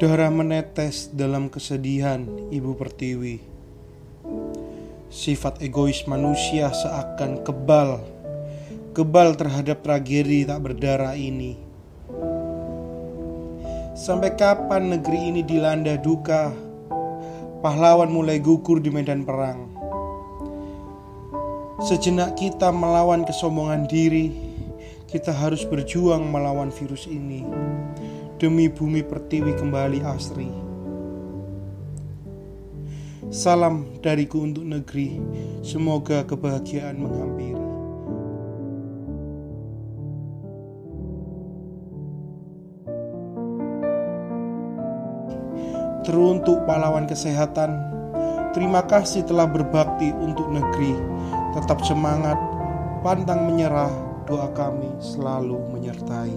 Darah menetes dalam kesedihan Ibu Pertiwi. Sifat egois manusia seakan kebal, kebal terhadap tragedi tak berdarah ini. Sampai kapan negeri ini dilanda duka? Pahlawan mulai gugur di medan perang. Sejenak kita melawan kesombongan diri, kita harus berjuang melawan virus ini demi bumi pertiwi kembali asri. Salam dariku untuk negeri, semoga kebahagiaan menghampiri. Teruntuk pahlawan kesehatan, terima kasih telah berbakti untuk negeri. Tetap semangat, pantang menyerah, doa kami selalu menyertai.